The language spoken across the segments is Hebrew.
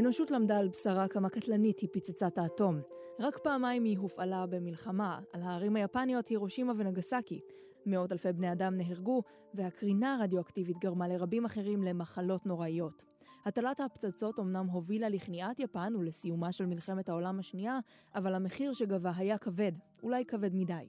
האנושות למדה על בשרה כמה קטלנית היא פצצת האטום. רק פעמיים היא הופעלה במלחמה, על הערים היפניות הירושימה ונגסקי. מאות אלפי בני אדם נהרגו, והקרינה הרדיואקטיבית גרמה לרבים אחרים למחלות נוראיות. הטלת הפצצות אמנם הובילה לכניעת יפן ולסיומה של מלחמת העולם השנייה, אבל המחיר שגבה היה כבד, אולי כבד מדי.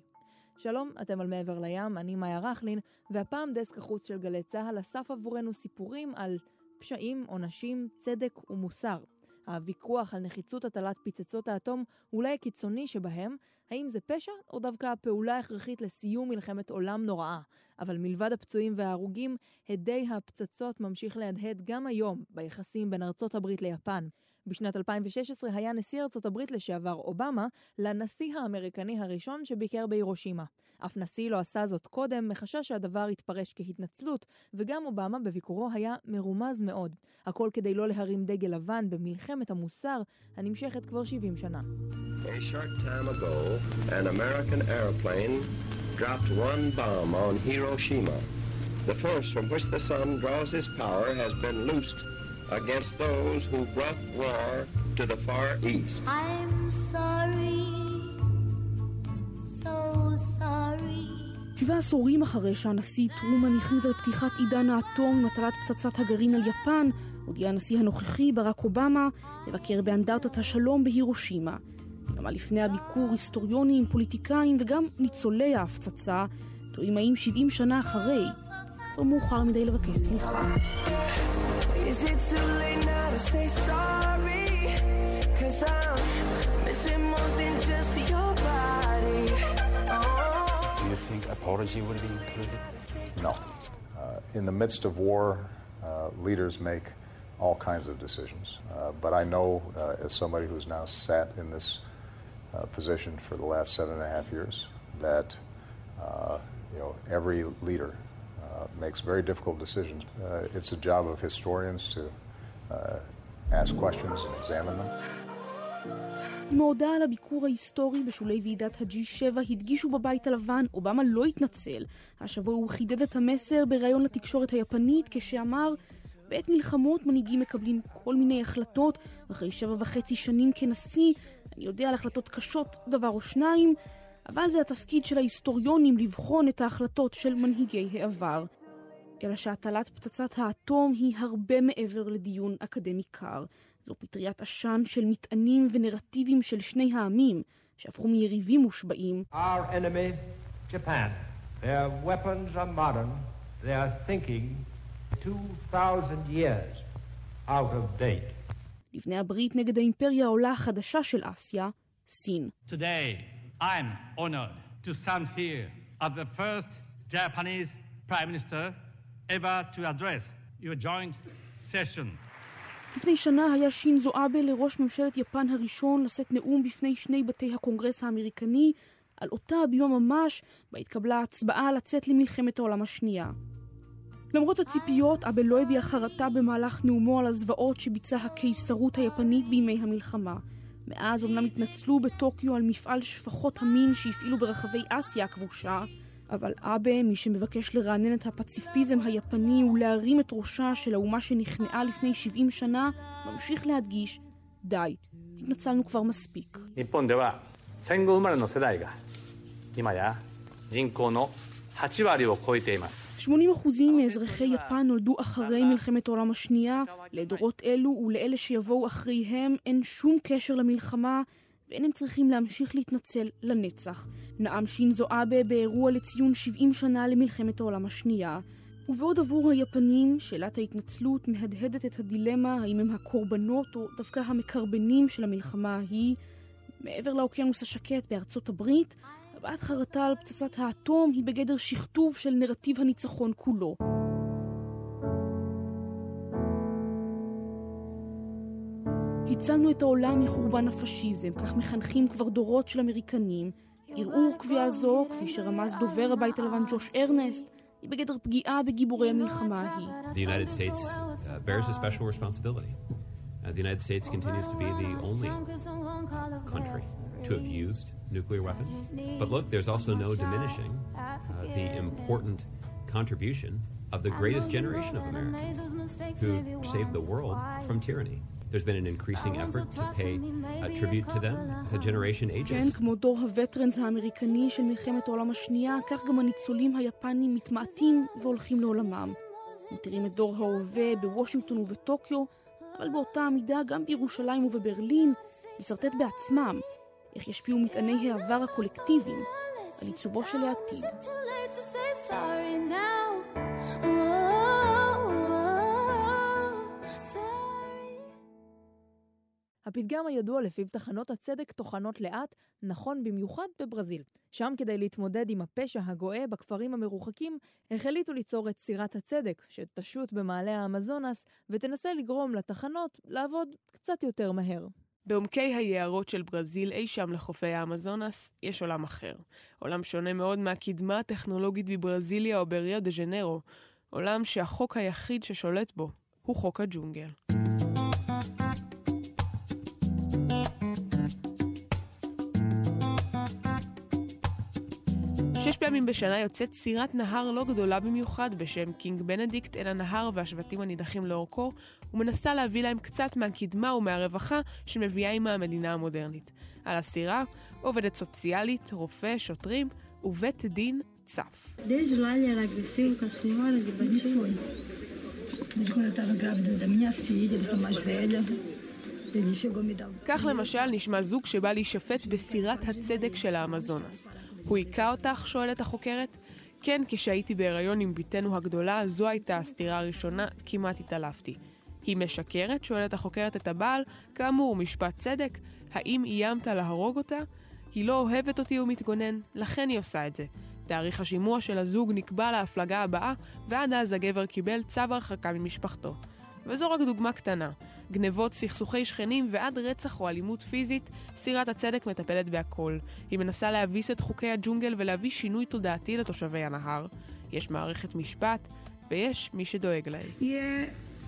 שלום, אתם על מעבר לים, אני מאיה רכלין, והפעם דסק החוץ של גלי צה"ל אסף עבורנו סיפורים על פשעים, עונשים, צדק ומוסר. הוויכוח על נחיצות הטלת פצצות האטום אולי הקיצוני שבהם, האם זה פשע או דווקא הפעולה הכרחית לסיום מלחמת עולם נוראה. אבל מלבד הפצועים וההרוגים, הדי הפצצות ממשיך להדהד גם היום ביחסים בין ארצות הברית ליפן. בשנת 2016 היה נשיא ארצות הברית לשעבר אובמה לנשיא האמריקני הראשון שביקר בהירושימה. אף נשיא לא עשה זאת קודם, מחשש שהדבר יתפרש כהתנצלות, וגם אובמה בביקורו היה מרומז מאוד. הכל כדי לא להרים דגל לבן במלחמת המוסר הנמשכת כבר 70 שנה. A short time ago, an American airplane dropped one bomb on Hiroshima. The force from which the sun draws its power has been loosed against those who brought war to the Far East. I'm sorry, so sorry. שבעה עשורים אחרי שהנשיא טרומן הכריז על פתיחת עידן האטום עם הטלת פצצת הגרעין על יפן, הודיע הנשיא הנוכחי ברק אובמה לבקר באנדרטת השלום בהירושימה. כמה לפני הביקור היסטוריונים, פוליטיקאים וגם ניצולי ההפצצה טועים האם 70 שנה אחרי, כבר מאוחר מדי לבקש סליחה. Oh. Do you think apology would be included? No. Uh, in the midst of war, uh, leaders make all kinds of decisions. Uh, but I know, uh, as somebody who's now sat in this uh, position for the last seven and a half years, that uh, you know every leader makes very difficult decisions. It's a job of historians to ask questions and examine them. עם ההודעה על הביקור ההיסטורי בשולי ועידת ה-G7 הדגישו בבית הלבן, אובמה לא התנצל. השבוע הוא חידד את המסר בריאיון לתקשורת היפנית כשאמר בעת מלחמות מנהיגים מקבלים כל מיני החלטות, אחרי שבע וחצי שנים כנשיא, אני יודע על החלטות קשות דבר או שניים, אבל זה התפקיד של ההיסטוריונים לבחון את ההחלטות של מנהיגי העבר. אלא שהטלת פצצת האטום היא הרבה מעבר לדיון אקדמי קר. זו פטריית עשן של מטענים ונרטיבים של שני העמים, שהפכו מיריבים מושבעים. Our enemy, Japan. Their weapons are modern, their thinking 2,000 years out of date. לבני הברית נגד האימפריה העולה החדשה של אסיה, סין. Today, I'm honored to stand here as the first Japanese Prime Minister ever to address your joint session. לפני שנה היה שינזו אבה לראש ממשלת יפן הראשון לשאת נאום בפני שני בתי הקונגרס האמריקני על אותה הבימה ממש בה התקבלה ההצבעה לצאת למלחמת העולם השנייה. למרות הציפיות, אבה לא הביע חרטה במהלך נאומו על הזוועות שביצעה הקיסרות היפנית בימי המלחמה. מאז אומנם התנצלו בטוקיו על מפעל שפחות המין שהפעילו ברחבי אסיה הכבושה, אבל אבה, מי שמבקש לרענן את הפציפיזם היפני ולהרים את ראשה של האומה שנכנעה לפני 70 שנה, ממשיך להדגיש, די, התנצלנו כבר מספיק. 80% מאזרחי יפן נולדו אחרי מלחמת העולם השנייה. לדורות אלו ולאלה שיבואו אחריהם אין שום קשר למלחמה, ואין הם צריכים להמשיך להתנצל לנצח. נאם שינזו אבה באירוע לציון 70 שנה למלחמת העולם השנייה. ובעוד עבור היפנים, שאלת ההתנצלות מהדהדת את הדילמה האם הם הקורבנות או דווקא המקרבנים של המלחמה ההיא. מעבר לאוקיינוס השקט בארצות הברית, הבעת חרטה על פצצת האטום היא בגדר שכתוב של נרטיב הניצחון כולו. הצלנו את העולם מחורבן הפשיזם, כך מחנכים כבר דורות של אמריקנים. ערעור קביעה זו, כפי שרמז דובר הבית הלבן ג'וש ארנסט, היא בגדר פגיעה בגיבורי המלחמה ההיא. The United States uh, bears a special responsibility. Uh, the United States continues to be the only country to have used nuclear weapons. But look, there's also no diminishing uh, the important contribution of the greatest generation of Americans who saved the world from tyranny. There's been an increasing effort to pay a tribute to them as a generation ages. כן, כמו דור הווטרנס האמריקני של מלחמת העולם השנייה, כך גם הניצולים היפנים מתמעטים והולכים לעולמם. מתירים את דור ההווה בוושינגטון ובטוקיו, אבל באותה המידה גם בירושלים ובברלין, לשרטט בעצמם איך ישפיעו מטעני העבר הקולקטיביים על עיצובו של העתיד. הפתגם הידוע לפיו תחנות הצדק טוחנות לאט, נכון במיוחד בברזיל. שם כדי להתמודד עם הפשע הגואה בכפרים המרוחקים, החליטו ליצור את סירת הצדק, שתשוט במעלה האמזונס, ותנסה לגרום לתחנות לעבוד קצת יותר מהר. בעומקי היערות של ברזיל, אי שם לחופי האמזונס, יש עולם אחר. עולם שונה מאוד מהקדמה הטכנולוגית בברזיליה או בריו דה ז'נרו. עולם שהחוק היחיד ששולט בו הוא חוק הג'ונגל. פעמים בשנה יוצאת סירת נהר לא גדולה במיוחד בשם קינג בנדיקט אל הנהר והשבטים הנידחים לאורכו, ומנסה להביא להם קצת מהקדמה ומהרווחה שמביאה עימה המדינה המודרנית. על הסירה עובדת סוציאלית, רופא, שוטרים ובית דין צף. כך למשל נשמע זוג שבא להישפט בסירת הצדק של האמזונס. הוא היכה אותך? שואלת החוקרת. כן, כשהייתי בהיריון עם בתנו הגדולה, זו הייתה הסתירה הראשונה, כמעט התעלפתי. היא משקרת? שואלת החוקרת את הבעל. כאמור, משפט צדק. האם איימת להרוג אותה? היא לא אוהבת אותי, הוא מתגונן, לכן היא עושה את זה. תאריך השימוע של הזוג נקבע להפלגה הבאה, ועד אז הגבר קיבל צו הרחקה ממשפחתו. וזו רק דוגמה קטנה. גנבות, סכסוכי שכנים ועד רצח או אלימות פיזית, סירת הצדק מטפלת בהכל. היא מנסה להביס את חוקי הג'ונגל ולהביא שינוי תודעתי לתושבי הנהר. יש מערכת משפט, ויש מי שדואג להם.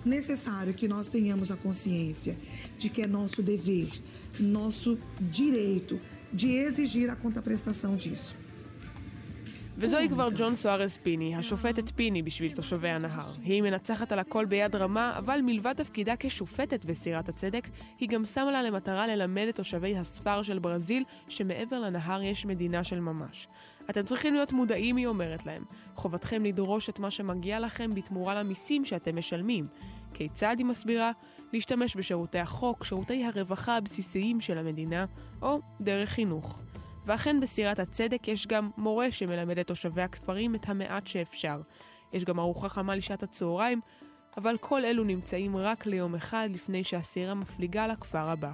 necessário que nós tenhamos a consciência de que é nosso dever, nosso direito de exigir a contraprestação disso. וזוהי כבר ג'ון סוארס פיני, השופטת פיני בשביל תושבי הנהר. היא מנצחת על הכל ביד רמה, אבל מלבד תפקידה כשופטת בסירת הצדק, היא גם שמה לה למטרה ללמד את תושבי הספר של ברזיל, שמעבר לנהר יש מדינה של ממש. אתם צריכים להיות מודעים, היא אומרת להם. חובתכם לדרוש את מה שמגיע לכם בתמורה למיסים שאתם משלמים. כיצד, היא מסבירה? להשתמש בשירותי החוק, שירותי הרווחה הבסיסיים של המדינה, או דרך חינוך. ואכן בסירת הצדק יש גם מורה שמלמד את תושבי הכפרים את המעט שאפשר. יש גם ארוחה חמה לשעת הצהריים, אבל כל אלו נמצאים רק ליום אחד לפני שהסירה מפליגה לכפר הבא.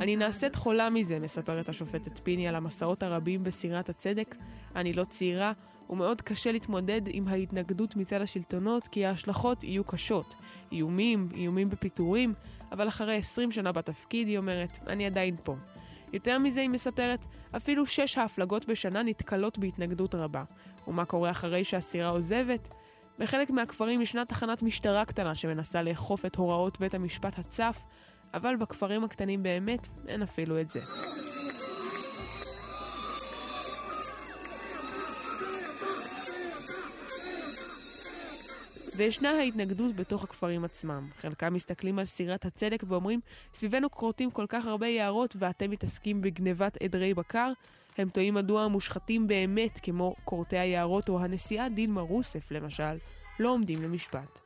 אני נעשית חולה מזה, מספרת השופטת פיני על המסעות הרבים בסירת הצדק. אני לא צעירה, ומאוד קשה להתמודד עם ההתנגדות מצד השלטונות, כי ההשלכות יהיו קשות. איומים, איומים בפיטורים, אבל אחרי 20 שנה בתפקיד, היא אומרת, אני עדיין פה. יותר מזה, היא מספרת, אפילו שש ההפלגות בשנה נתקלות בהתנגדות רבה. ומה קורה אחרי שהסירה עוזבת? בחלק מהכפרים ישנה תחנת משטרה קטנה שמנסה לאכוף את הוראות בית המשפט הצף, אבל בכפרים הקטנים באמת אין אפילו את זה. וישנה ההתנגדות בתוך הכפרים עצמם. חלקם מסתכלים על סירת הצדק ואומרים, סביבנו כורתים כל כך הרבה יערות ואתם מתעסקים בגנבת עדרי בקר? הם תוהים מדוע המושחתים באמת, כמו כורתי היערות או הנשיאה דילמה רוסף למשל, לא עומדים למשפט.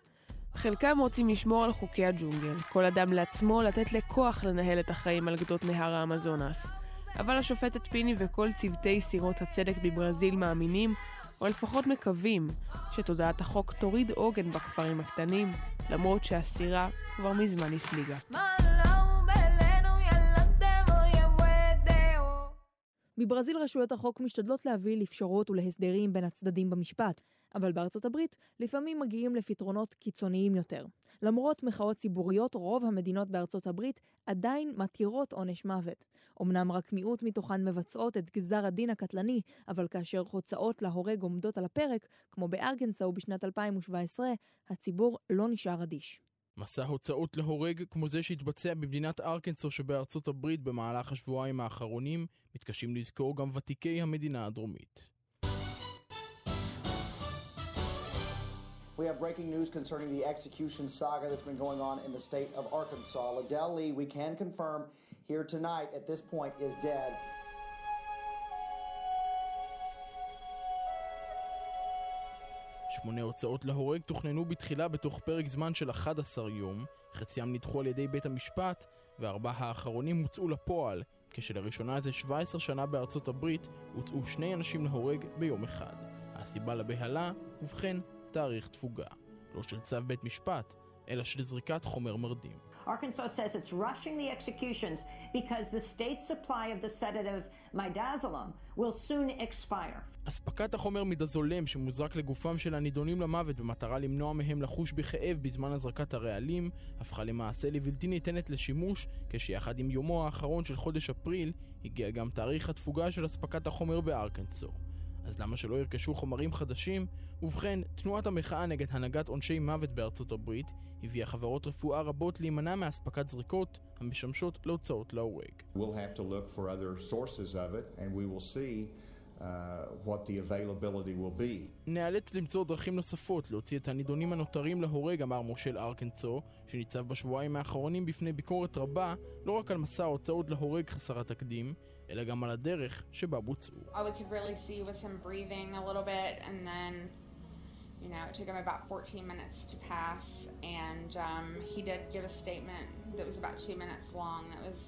חלקם רוצים לשמור על חוקי הג'ונגל, כל אדם לעצמו לתת לכוח לנהל את החיים על גדות נהר האמזונס. אבל השופטת פיני וכל צוותי סירות הצדק בברזיל מאמינים או לפחות מקווים, שתודעת החוק תוריד עוגן בכפרים הקטנים, למרות שהסירה כבר מזמן הפליגה. בברזיל רשויות החוק משתדלות להביא לפשרות ולהסדרים בין הצדדים במשפט, אבל בארצות הברית לפעמים מגיעים לפתרונות קיצוניים יותר. למרות מחאות ציבוריות, רוב המדינות בארצות הברית עדיין מתירות עונש מוות. אמנם רק מיעוט מתוכן מבצעות את גזר הדין הקטלני, אבל כאשר הוצאות להורג עומדות על הפרק, כמו בארגנסאו בשנת 2017, הציבור לא נשאר אדיש. מסע הוצאות להורג כמו זה שהתבצע במדינת ארקנסו שבארצות הברית במהלך השבועיים האחרונים, מתקשים לזכור גם ותיקי המדינה הדרומית. We have breaking news concerning the execution saga that's been going on in the state of Arkansas. Liddell Lee, we can confirm here tonight at this point, is dead. שמונה הוצאות להורג תוכננו בתחילה בתוך פרק זמן של 11 יום, חציים נדחו על ידי בית המשפט, וארבע האחרונים הוצאו לפועל, כשלראשונה זה 17 שנה בארצות הברית הוצאו שני אנשים להורג ביום אחד. הסיבה לבהלה, ובכן, תאריך תפוגה. לא של צו בית משפט, אלא של זריקת חומר מרדים. Arkansas says it's rushing the executions because the state's supply of the sedative midazolam will soon expire. אספקת החומר מידזולם שמוזרק לגופם של הנידונים למוות במטרה למנוע מהם לחוש בכאב בזמן הזרקת הרעלים, הפכה למעשה לבלתי ניתנת לשימוש, כשיחד עם יומו האחרון של חודש אפריל, הגיע גם תאריך התפוגה של אספקת החומר בארקנסו. אז למה שלא ירכשו חומרים חדשים? ובכן, תנועת המחאה נגד הנהגת עונשי מוות בארצות הברית הביאה חברות רפואה רבות להימנע מאספקת זריקות המשמשות להוצאות להורג. We'll uh. נאלץ למצוא דרכים נוספות להוציא את הנידונים הנותרים להורג, אמר מושל ארקנסו, שניצב בשבועיים האחרונים בפני ביקורת רבה, לא רק על מסע ההוצאות להורג חסר התקדים, אלא גם על הדרך שבה בוצעו. All we could really see was him breathing a little bit and then you know, it took him about 14 minutes to pass and um, he did give a statement that was about two minutes long that was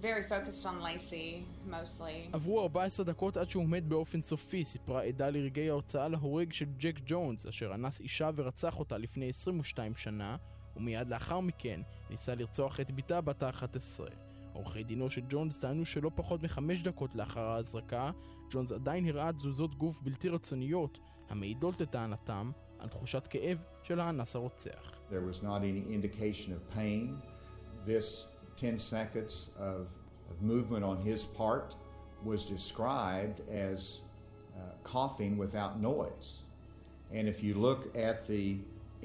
very focused on Lacey mostly. עברו 14 דקות עד שהוא מת באופן סופי, סיפרה עדה לרגעי ההוצאה להורג של ג'ק ג'ונס, אשר אנס אישה ורצח אותה לפני 22 שנה, ומיד לאחר מכן ניסה לרצוח את בתה בת ה-11. עורכי דינו של ג'ונס טענו שלא פחות מחמש דקות לאחר ההזרקה, ג'ונס עדיין הראה תזוזות גוף בלתי רצוניות, המעידות לטענתם על תחושת כאב של האנס הרוצח. This 10 seconds of, of movement on his part was described as uh, coughing without noise. And if you look at the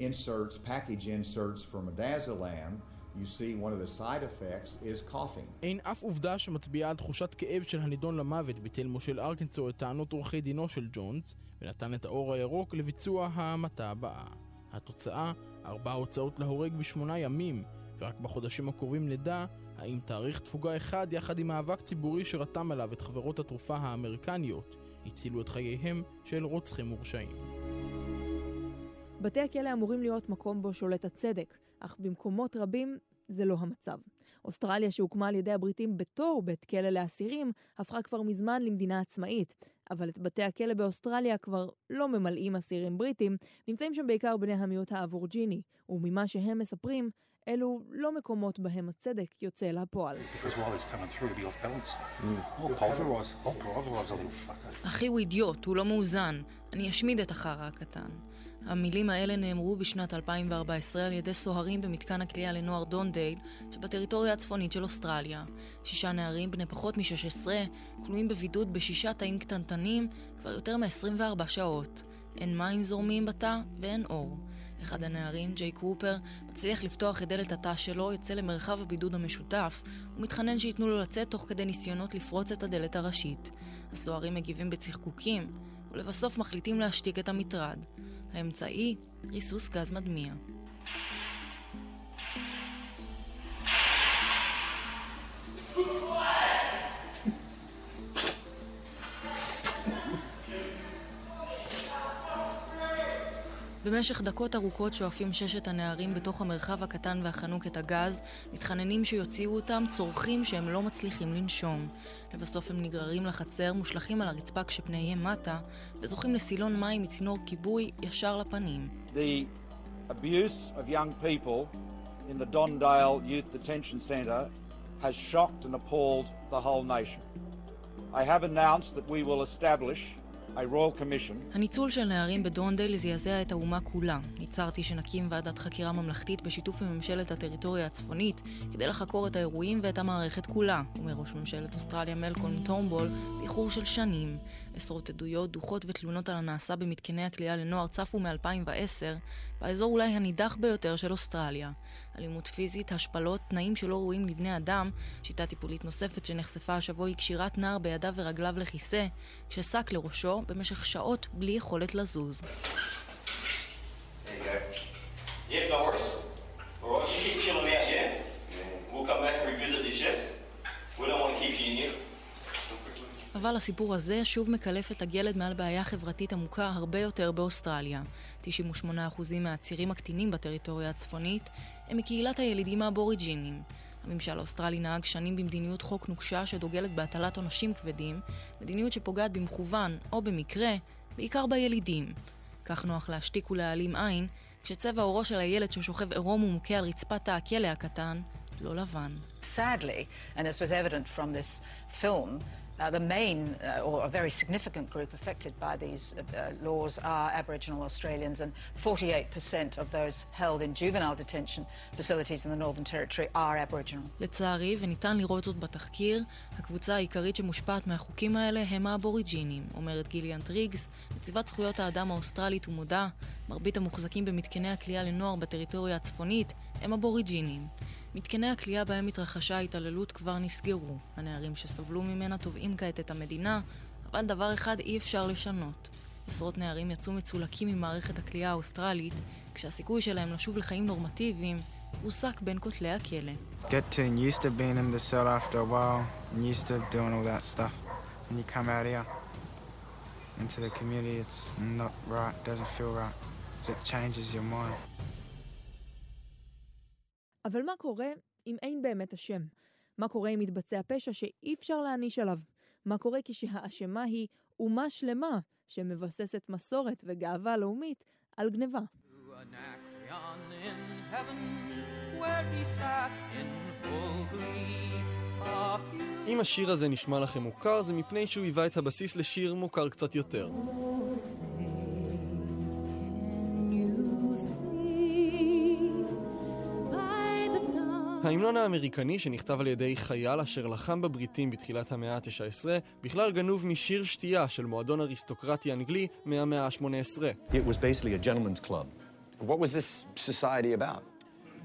inserts, package inserts for midazolam, you see one of the side effects is coughing. אין אף עובדה שמצביעה על תחושת כאב של הנידון למוות ביטל מושל ארקנסו את טענות עורכי דינו של ג'ונס ונתן את האור הירוק לביצוע ההמתה הבאה. התוצאה, ארבע הוצאות להורג בשמונה ימים, ורק בחודשים הקרובים נדע האם תאריך תפוגה אחד יחד עם מאבק ציבורי שרתם עליו את חברות התרופה האמריקניות הצילו את חייהם של רוצחים מורשעים. בתי הכלא אמורים להיות מקום בו שולט הצדק, אך במקומות רבים זה לא המצב. אוסטרליה שהוקמה על ידי הבריטים בתור בית כלא לאסירים, הפכה כבר מזמן למדינה עצמאית. אבל את בתי הכלא באוסטרליה כבר לא ממלאים אסירים בריטים, נמצאים שם בעיקר בני המיעוט האבורג'יני, וממה שהם מספרים, אלו לא מקומות בהם הצדק יוצא אל הפועל. אחי הוא אידיוט, הוא לא מאוזן. אני אשמיד את החרא הקטן. המילים האלה נאמרו בשנת 2014 על ידי סוהרים במתקן הכליאה לנוער דונדייל שבטריטוריה הצפונית של אוסטרליה. שישה נערים בני פחות מ-16 כלואים בבידוד בשישה תאים קטנטנים כבר יותר מ-24 שעות. אין מים זורמים בתא ואין אור. אחד הנערים, ג'יי קופר, מצליח לפתוח את דלת התא שלו, יוצא למרחב הבידוד המשותף, ומתחנן שייתנו לו לצאת תוך כדי ניסיונות לפרוץ את הדלת הראשית. הסוהרים מגיבים בצחקוקים, ולבסוף מחליטים להשתיק את המטרד. האמצעי, ריסוס גז מדמיע. במשך דקות ארוכות שואפים ששת הנערים בתוך המרחב הקטן והחנוק את הגז, מתחננים שיוציאו אותם, צורכים שהם לא מצליחים לנשום. לבסוף הם נגררים לחצר, מושלכים על הרצפה כשפניהם מטה, וזוכים לסילון מים מצינור כיבוי ישר לפנים. The abuse of young people in the Dondale Youth Detention Centre has shocked and appalled the whole nation. I have announced that we will establish. הניצול של נערים בדונדייל זעזע את האומה כולה. ניצרתי שנקים ועדת חקירה ממלכתית בשיתוף עם ממשלת הטריטוריה הצפונית כדי לחקור את האירועים ואת המערכת כולה, אומר ראש ממשלת אוסטרליה מלקון טורנבול באיחור של שנים. עשרות עדויות, דוחות ותלונות על הנעשה במתקני הכליאה לנוער צפו מ-2010, באזור אולי הנידח ביותר של אוסטרליה. אלימות פיזית, השפלות, תנאים שלא ראויים לבני אדם, שיטה טיפולית נוספת שנחשפה השבוע היא קשירת נער בידיו ורגליו לכיסא, כששק לראשו במשך שעות בלי יכולת לזוז. אבל הסיפור הזה שוב מקלף את הגלד מעל בעיה חברתית עמוקה הרבה יותר באוסטרליה. 98% מהעצירים הקטינים בטריטוריה הצפונית הם מקהילת הילידים האבוריג'ינים. הממשל האוסטרלי נהג שנים במדיניות חוק נוקשה שדוגלת בהטלת עונשים כבדים, מדיניות שפוגעת במכוון או במקרה, בעיקר בילידים. כך נוח להשתיק ולהעלים עין, כשצבע עורו של הילד ששוכב עירום ומוכה על רצפת הכלא הקטן לא לבן. Sadly, and as was evident from this film, Uh, the main uh, or a very significant group affected by these uh, laws are Aboriginal Australians, and 48% of those held in juvenile detention facilities in the Northern Territory are Aboriginal. לצערי, וניתן לראות זאת בתחקיר, הקבוצה העיקרית שמושפעת מהחוקים האלה הם האבוריג'ינים, אומרת גיליאן טריגס, נציבת זכויות האדם האוסטרלית ומודה, מרבית המוחזקים במתקני הכליאה לנוער בטריטוריה הצפונית הם אבוריג'ינים. מתקני הכליאה בהם התרחשה ההתעללות כבר נסגרו. הנערים שסבלו ממנה תובעים כעת את המדינה, אבל דבר אחד אי אפשר לשנות. עשרות נערים יצאו מצולקים ממערכת הכליאה האוסטרלית, כשהסיכוי שלהם לשוב לחיים נורמטיביים רוסק בין כותלי הכלא. Used to being in the after a while, used to doing all that stuff. When you come out here into the community, it's not right, doesn't feel right. It changes your mind. אבל מה קורה אם אין באמת אשם? מה קורה אם מתבצע פשע שאי אפשר להעניש עליו? מה קורה כשהאשמה היא אומה שלמה שמבססת מסורת וגאווה לאומית על גניבה? אם השיר הזה נשמע לכם מוכר, זה מפני שהוא היווה את הבסיס לשיר מוכר קצת יותר. ההמנון האמריקני שנכתב על ידי חייל אשר לחם בבריטים בתחילת המאה ה-19 בכלל גנוב משיר שתייה של מועדון אריסטוקרטי אנגלי מהמאה ה-18. It was basically a gentleman's club. What was this society about?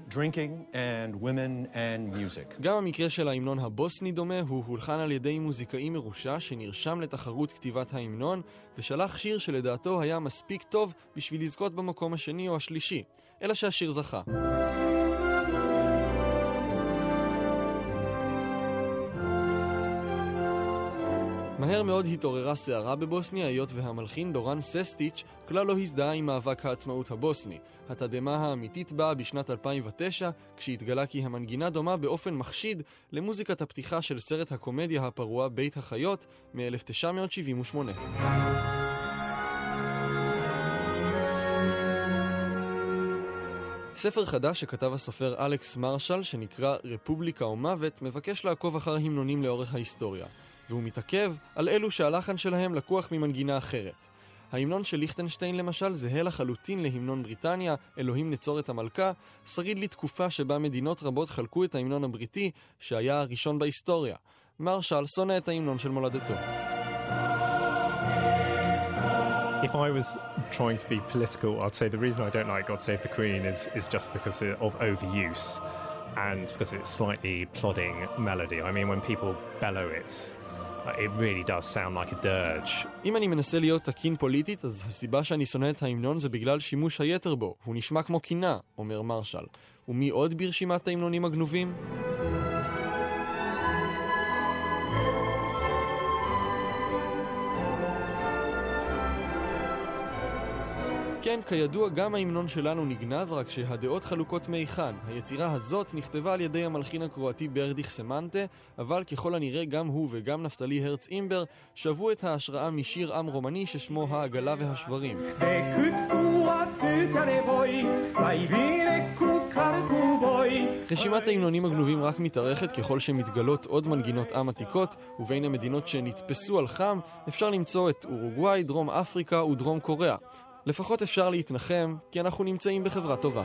Drinking and women and music. גם המקרה של ההמנון הבוסני דומה, הוא הולחן על ידי מוזיקאי מרושע שנרשם לתחרות כתיבת ההמנון ושלח שיר שלדעתו היה מספיק טוב בשביל לזכות במקום השני או השלישי, אלא שהשיר זכה. מהר מאוד התעוררה סערה בבוסניה, היות והמלחין דורן ססטיץ' כלל לא הזדהה עם מאבק העצמאות הבוסני. התדהמה האמיתית באה בשנת 2009, כשהתגלה כי המנגינה דומה באופן מחשיד למוזיקת הפתיחה של סרט הקומדיה הפרוע בית החיות מ-1978. ספר חדש שכתב הסופר אלכס מרשל, שנקרא רפובליקה או מוות, מבקש לעקוב אחר המנונים לאורך ההיסטוריה. והוא מתעכב על אלו שהלחן שלהם לקוח ממנגינה אחרת. ההמנון של ליכטנשטיין למשל זהה לחלוטין להמנון בריטניה, אלוהים נצור את המלכה, שריד לתקופה שבה מדינות רבות חלקו את ההמנון הבריטי, שהיה הראשון בהיסטוריה. מרשל שונא את ההמנון של מולדתו. If I was trying to be political, I'd say the reason I don't like God Save the Queen is, is just because of overuse and because it's slightly plodding melody. I mean, when people bellow it, it really does sound like a dirge. אם אני מנסה להיות תקין פוליטית, אז הסיבה שאני שונא את ההמנון זה בגלל שימוש היתר בו. הוא נשמע כמו קינה, אומר מרשל. ומי עוד ברשימת ההמנונים הגנובים? כן, כידוע גם ההמנון שלנו נגנב, רק שהדעות חלוקות מהיכן. היצירה הזאת נכתבה על ידי המלחין הקרואטי ברדיך סמנטה, אבל ככל הנראה גם הוא וגם נפתלי הרץ אימבר שבו את ההשראה משיר עם רומני ששמו העגלה והשברים. רשימת ההמנונים הגנובים רק מתארכת ככל שמתגלות עוד מנגינות עם עתיקות, ובין המדינות שנתפסו על חם אפשר למצוא את אורוגוואי, דרום אפריקה ודרום קוריאה. לפחות אפשר להתנחם, כי אנחנו נמצאים בחברה טובה.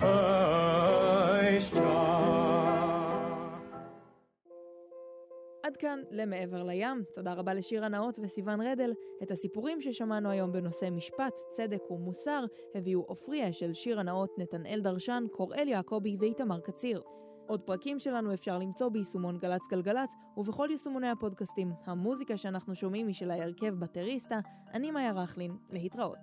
עד כאן למעבר לים. תודה רבה לשירה נאות וסיון רדל. את הסיפורים ששמענו היום בנושא משפט, צדק ומוסר הביאו עופרי אשל, שירה נאות, נתנאל דרשן, קוראל יעקבי ואיתמר קציר. עוד פרקים שלנו אפשר למצוא ביישומון גל"צ גלגלצ ובכל יישומוני הפודקאסטים. המוזיקה שאנחנו שומעים היא של ההרכב בטריסטה. אני מאיה רכלין, להתראות.